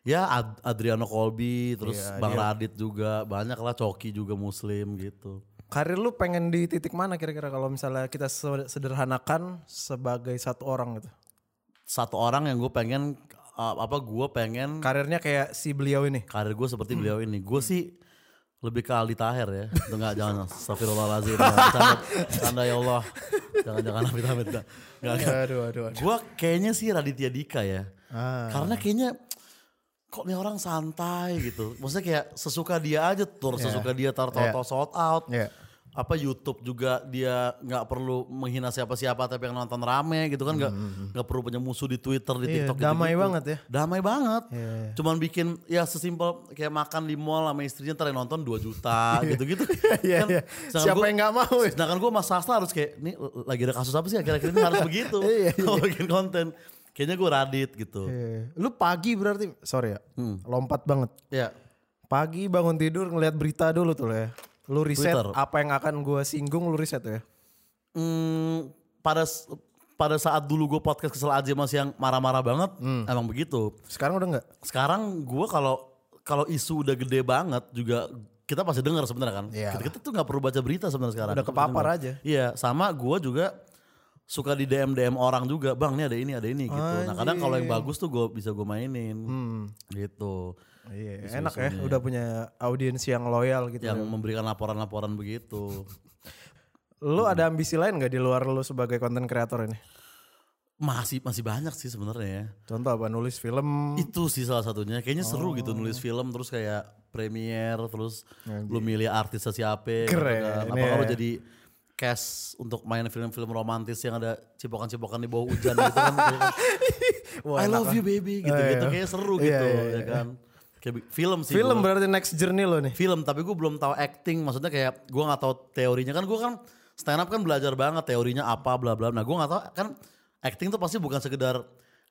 Ya Ad- Adriano Colby, terus Iya, Bang dia- Radit juga, banyak lah Coki juga muslim gitu. Karir lu pengen di titik mana kira-kira kalau misalnya kita se- sederhanakan sebagai satu orang gitu? Satu orang yang gue pengen uh, apa gue pengen Karirnya kayak si beliau ini. karir gue seperti beliau ini. Gue sih lebih ke Aldi Taher ya. Itu enggak jangan astagfirullahalazim. Canda ya Allah. Jangan jangan amit amit enggak. Aduh aduh aduh. Gue kayaknya sih Raditya Dika ya. Ah. Karena kayaknya kok nih orang santai gitu. Maksudnya kayak sesuka dia aja tur, sesuka dia tar Iya. tau sold out. Iya. apa YouTube juga dia nggak perlu menghina siapa-siapa tapi yang nonton rame gitu kan nggak nggak perlu punya musuh di Twitter di Iya, TikTok damai gitu-gitu. banget ya. damai banget Iya, iya. cuman bikin ya sesimpel kayak makan di mall sama istrinya ntar yang nonton 2 juta (laughs) gitu-gitu (laughs) Iya, Kan, iya. sedangkan Siapa gua- yang nggak mau sedangkan gue mas Sastra harus kayak ini lagi ada kasus apa sih akhir-akhir ini harus (laughs) begitu Iya, kalau bikin konten kayaknya gue radit gitu Iya. Lu pagi berarti, sorry ya, Hmm. lompat banget. ya Pagi bangun tidur ngeliat berita dulu tuh ya. Lu riset Twitter. apa yang akan gue singgung lu riset tuh ya. Hmm, pada pada saat dulu gue podcast kesel aja masih yang marah-marah banget, Hmm. emang begitu. Sekarang udah nggak? Sekarang gue kalau kalau isu udah gede banget juga kita pasti dengar sebenarnya kan. Iya. Kita, kita tuh nggak perlu baca berita sebenarnya sekarang. Udah kepapar aja. Iya, sama gue juga suka di DM DM orang juga, bang ini ada ini ada ini gitu. Nah kadang kalau yang bagus tuh gue bisa gue mainin, gitu. Iya, enak ya. Udah punya audiens yang loyal gitu. Yang memberikan laporan-laporan begitu. (laughs) Lu ada ambisi lain nggak di luar lu sebagai konten kreator ini? Masih masih banyak sih sebenarnya ya. Contoh apa? Nulis film. Itu sih salah satunya. Kayaknya seru gitu nulis film terus kayak premiere terus lu milih artisnya siapa. gitu Keren, kan. Apa ya. kalau jadi cast untuk main film-film romantis yang ada cipokan-cipokan di bawah hujan gitu kan. (laughs) Wah, I love you baby gitu Oh, gitu. iya. Kayak seru Iya, gitu iya, ya iya. kan. Kayak film sih. Film gua. berarti next journey lo nih. film tapi gue belum tahu acting maksudnya kayak gue nggak tahu teorinya kan gue kan stand up kan belajar banget teorinya apa bla bla nah gue nggak tahu kan acting tuh pasti bukan sekedar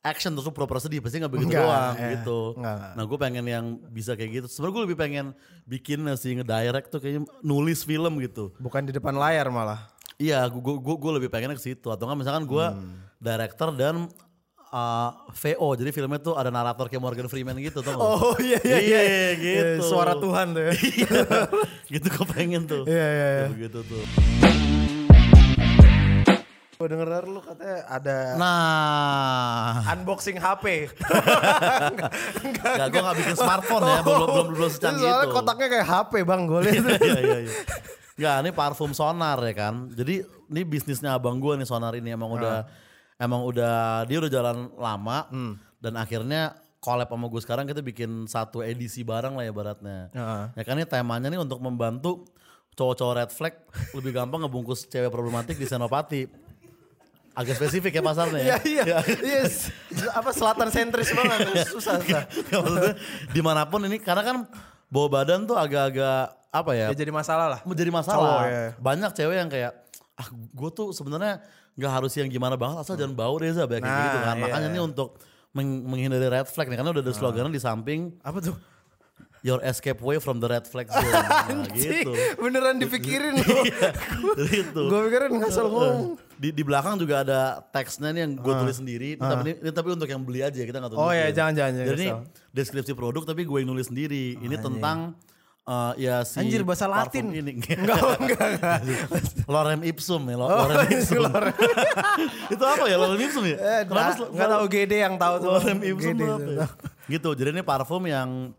action terus pura-pura sedih pasti nggak begitu Enggak, doang ya. gitu Enggak, nah gue pengen yang bisa kayak gitu sebenarnya gue lebih pengen bikin sih ngedirect tuh kayaknya nulis film gitu Bukan di depan layar malah. iya gue gue gue lebih pengen ke situ atau nggak misalkan gue Hmm. director dan uh, VO jadi filmnya tuh ada narator kayak Morgan Freeman gitu tuh Oh (laughs) iya iya iya, iya. gitu Suara Tuhan tuh ya. (laughs) Iya, gitu gue pengen tuh. Iya, iya, iya. Begitu tuh. Gue denger lu katanya ada Nah, unboxing HP. (laughs) enggak, gue gak bikin smartphone ya, belum belum belum secanggih Soalnya itu. kotaknya kayak HP bang, gue lihat. Iya iya iya. Enggak, ini parfum sonar ya kan. Jadi ini bisnisnya abang gue nih sonar ini emang udah emang udah dia udah jalan lama dan akhirnya collab sama gue sekarang kita bikin satu edisi bareng lah ya baratnya. Heeh. Ya kan ini temanya nih untuk membantu cowok-cowok red flag lebih gampang ngebungkus cewek problematik di Senopati. Agak spesifik ya pasarnya ya. (laughs) Iya iya. Yes. Apa selatan sentris banget. Susah susah. Nggak, maksudnya di mana pun ini karena kan bawa badan tuh agak-agak apa ya Ya jadi masalah lah. menjadi Cowok, masalah ya. banyak cewek yang kayak ah gue tuh sebenarnya nggak harus yang gimana banget asal jangan bau Reza kayak Nah, gitu kan iya. makanya ini untuk meng- menghindari red flag nih karena udah ada slogannya di samping Apa tuh? Your escape way from the red flag (laughs) zone nah, gitu Beneran dipikirin lu. (laughs) Jadi itu Gue pikirin ngasal ngomong. di, di belakang juga ada teksnya nih yang gue tulis sendiri Ini tapi, ini, tapi untuk yang beli aja kita nggak Oh tunjukin. iya, jangan, jangan, jangan jadi ini deskripsi produk tapi gue yang nulis sendiri ini tentang eh, ya si Anjir, bahasa Latin. ini (laughs) Enggak, enggak, enggak. Lorem Ipsum ya, Oh, Lorem Ipsum. Lorem. itu apa ya Lorem Ipsum ya? Eh, Kenapa enggak, tahu GD yang tahu tuh. Lorem Ipsum GD apa ya? Gitu, jadi ini parfum yang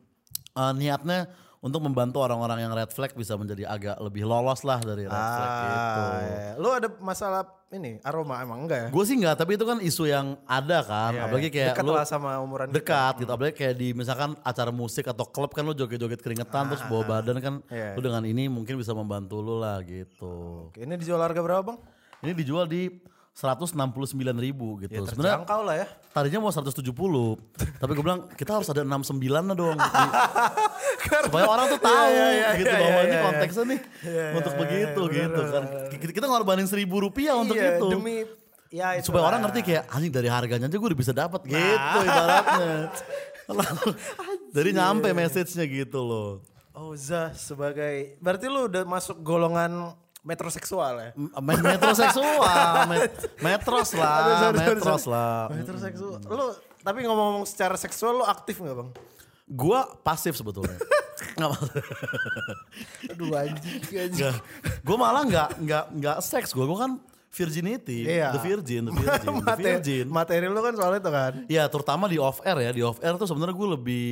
eh, niatnya untuk membantu orang-orang yang red flag bisa menjadi agak lebih lolos lah dari red flag gitu. Ah, iya. Lu ada masalah ini aroma emang enggak ya? Gue sih enggak, tapi itu kan isu yang ada kan. Iya, apalagi iya. kayak Deket lu lah sama umuran dekat gitu. Apalagi kayak di misalkan acara musik atau klub kan lu joget-joget keringetan terus bawa badan kan. Iya. Lu dengan ini mungkin bisa membantu lu lah gitu. Oke, Ini dijual harga berapa bang? Ini dijual di 169 ribu gitu. Ya Sebenarnya terjangkau lah ya. tadinya mau 170 tapi gue bilang kita harus ada 69 lah dong (laughs) Di- supaya orang tuh (laughs) tahu Iya, iya, gitu iya, bahwa iya, ini iya. konteksnya nih Iya, untuk iya, begitu iya, gitu kan kita, ngorbanin seribu rupiah untuk Iya, itu Demi ya itu supaya orang ngerti kayak anjing dari harganya aja gue udah bisa dapat Nah. gitu ibaratnya (laughs) Lalu, jadi nyampe message-nya gitu loh Oh Zah sebagai berarti lu udah masuk golongan metroseksual ya? Me- metroseksual (laughs) met- metros lah Aduh, sorry, metros sorry. lah Metroseksual. Lu tapi ngomong-ngomong secara seksual lu aktif nggak bang? gue pasif sebetulnya (laughs) nggak Aduh anjing anjing. gue malah nggak nggak nggak seks gue gue kan virginity Iya. the virgin the (laughs) virgin the materi, virgin materi lu kan soal itu kan. ya terutama di off air ya di off air tuh sebenarnya gue lebih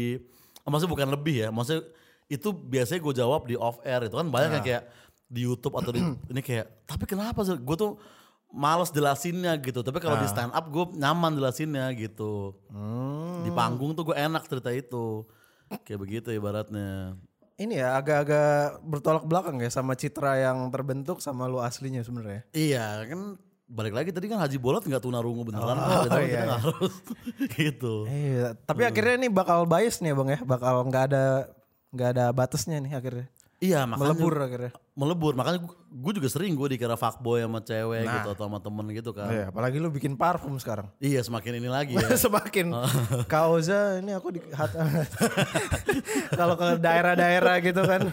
maksudnya bukan lebih ya maksudnya itu biasanya gue jawab di off air itu kan banyak Nah. yang kayak di YouTube atau di (clears throat) ini kayak tapi kenapa sih gue tuh males jelasinnya gitu tapi kalau Nah. di stand up gue nyaman jelasinnya gitu Hmm. di panggung tuh gue enak cerita itu kayak begitu ibaratnya ini ya agak-agak bertolak belakang ya sama citra yang terbentuk sama lu aslinya sebenarnya. Iya kan balik lagi tadi kan Haji Bolot nggak tunarungu beneran Oh, iya, kita iya. harus (laughs) gitu. Iya, tapi akhirnya ini bakal bias nih ya bang ya, bakal nggak ada nggak ada batasnya nih akhirnya. Iya makanya Melebur akhirnya. melebur makanya gue juga sering gue dikira fuckboy sama cewek gitu atau sama temen gitu kan. Iya, apalagi lu bikin parfum sekarang. Iya semakin ini lagi ya. (laughs) Semakin (laughs) kauza ini aku di (laughs) kalau ke daerah-daerah gitu kan.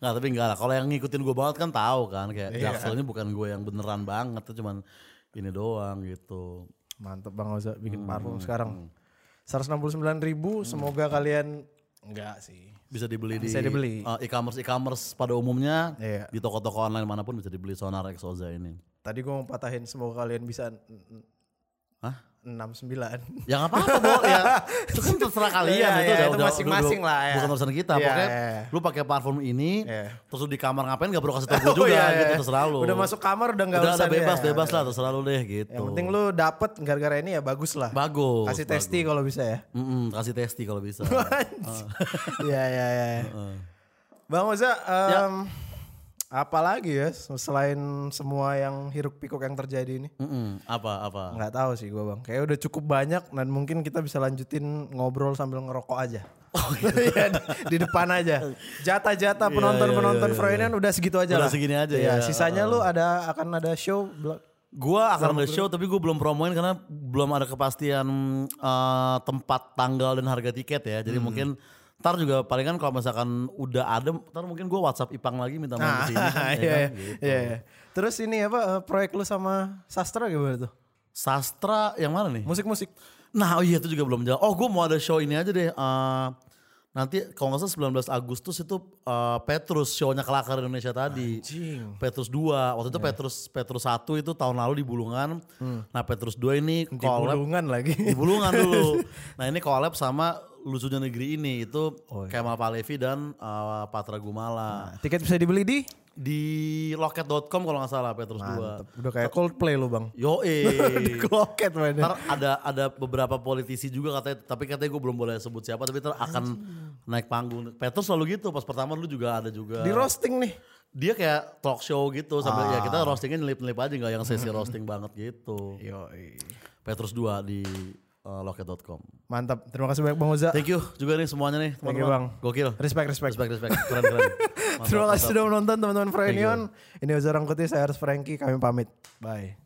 Nggak tapi enggak lah. Kalau yang ngikutin gue banget kan tahu kan kayak Iya. Jaksel ini bukan gue yang beneran banget, tuh cuman ini doang gitu. Mantep Bang Oza bikin parfum sekarang. 169 ribu, semoga kalian enggak sih. Bisa dibeli Bisa di dibeli. uh, e-commerce e-commerce pada umumnya Iya. di toko-toko online mana pun bisa dibeli Sonar Exoza ini. Tadi gue mau patahin semoga kalian bisa Hah? 69. Ya nggak apa-apa, Bo. Ya, itu kan terserah kalian. Iya, itu iya, udah, itu udah- masing-masing udah- lah, ya. Bukan urusan kita. Iya, Pokoknya iya. lu pakai parfum ini, Iya. terus lu di kamar ngapain gak perlu kasih tau gue (laughs) juga Oh, iya, iya. gitu, terserah lu. Udah masuk kamar udah nggak Udah usah ada bebas, deh. bebas lah, terserah lu deh gitu. Yang penting lu dapet gara-gara ini ya bagus lah. Bagus. Kasih testi kalau bisa ya. Mm-mm, kasih testi kalau bisa. (laughs) (laughs) Iya iya iya. Bang Oza, em, apa lagi ya selain semua yang hiruk pikuk yang terjadi ini? Mm-mm, apa, apa. Nggak tahu sih gue bang. Kayak udah cukup banyak dan mungkin kita bisa lanjutin ngobrol sambil ngerokok aja. Oh, gitu. (laughs) Iya, di, di depan aja. Jatah-jatah penonton-penonton Freudian udah segitu aja Iya, Udah lah. segini aja Iya, ya. Sisanya lu ada akan ada show. Gua akan ada show tapi gue belum promoin karena belum ada kepastian eh, tempat, tanggal dan harga tiket ya. Jadi Hmm. mungkin ntar juga palingan kalau misalkan udah ada, ntar mungkin gue WhatsApp Ipang lagi minta main ke sini. kan, ya Iya, kan? iya, Gitu. iya, iya. Terus ini apa eh, proyek lu sama Sastra gimana tuh? Sastra yang mana nih? Musik-musik. Nah oh iya itu juga belum jawab. Oh gue mau ada show ini aja deh. eh, nanti kalau nggak salah 19 Agustus itu eh, Petrus show-nya Kelakar Indonesia tadi. Anjing. Petrus 2. Waktu itu Petrus Petrus 1 itu tahun lalu di Bulungan. Nah Petrus 2 ini Di collab bulungan lagi. di Bulungan dulu. (laughs) Nah ini collab sama Lucunya Negeri ini itu Kemal Palevi dan eh, Patra Gumala. Tiket bisa dibeli di? Di loket.com kalau nggak salah Petrus 2. Udah kayak Coldplay lu bang. Yo (laughs) di loket mainnya. Ntar ada ada beberapa politisi juga katanya, tapi katanya gue belum boleh sebut siapa, tapi ntar akan naik panggung. Petrus selalu gitu, pas pertama dulu juga ada juga. Di roasting nih. Dia kayak talk show gitu, sambil ya Ah. kita roastingnya nyelip-nyelip aja, nggak yang sesi roasting banget gitu. Yo, Petrus 2 di uh, loket.com. Mantap. Terima kasih banyak Bang Oza. Thank you juga nih semuanya nih Thank you. Bang. Gokil. Respect, respect. Respect, respect. Keren, keren. (laughs) Mantap, Terima kasih sudah menonton teman-teman Frenion. Ini Oza Rangkuti, saya harus Frankie. Kami pamit. Bye.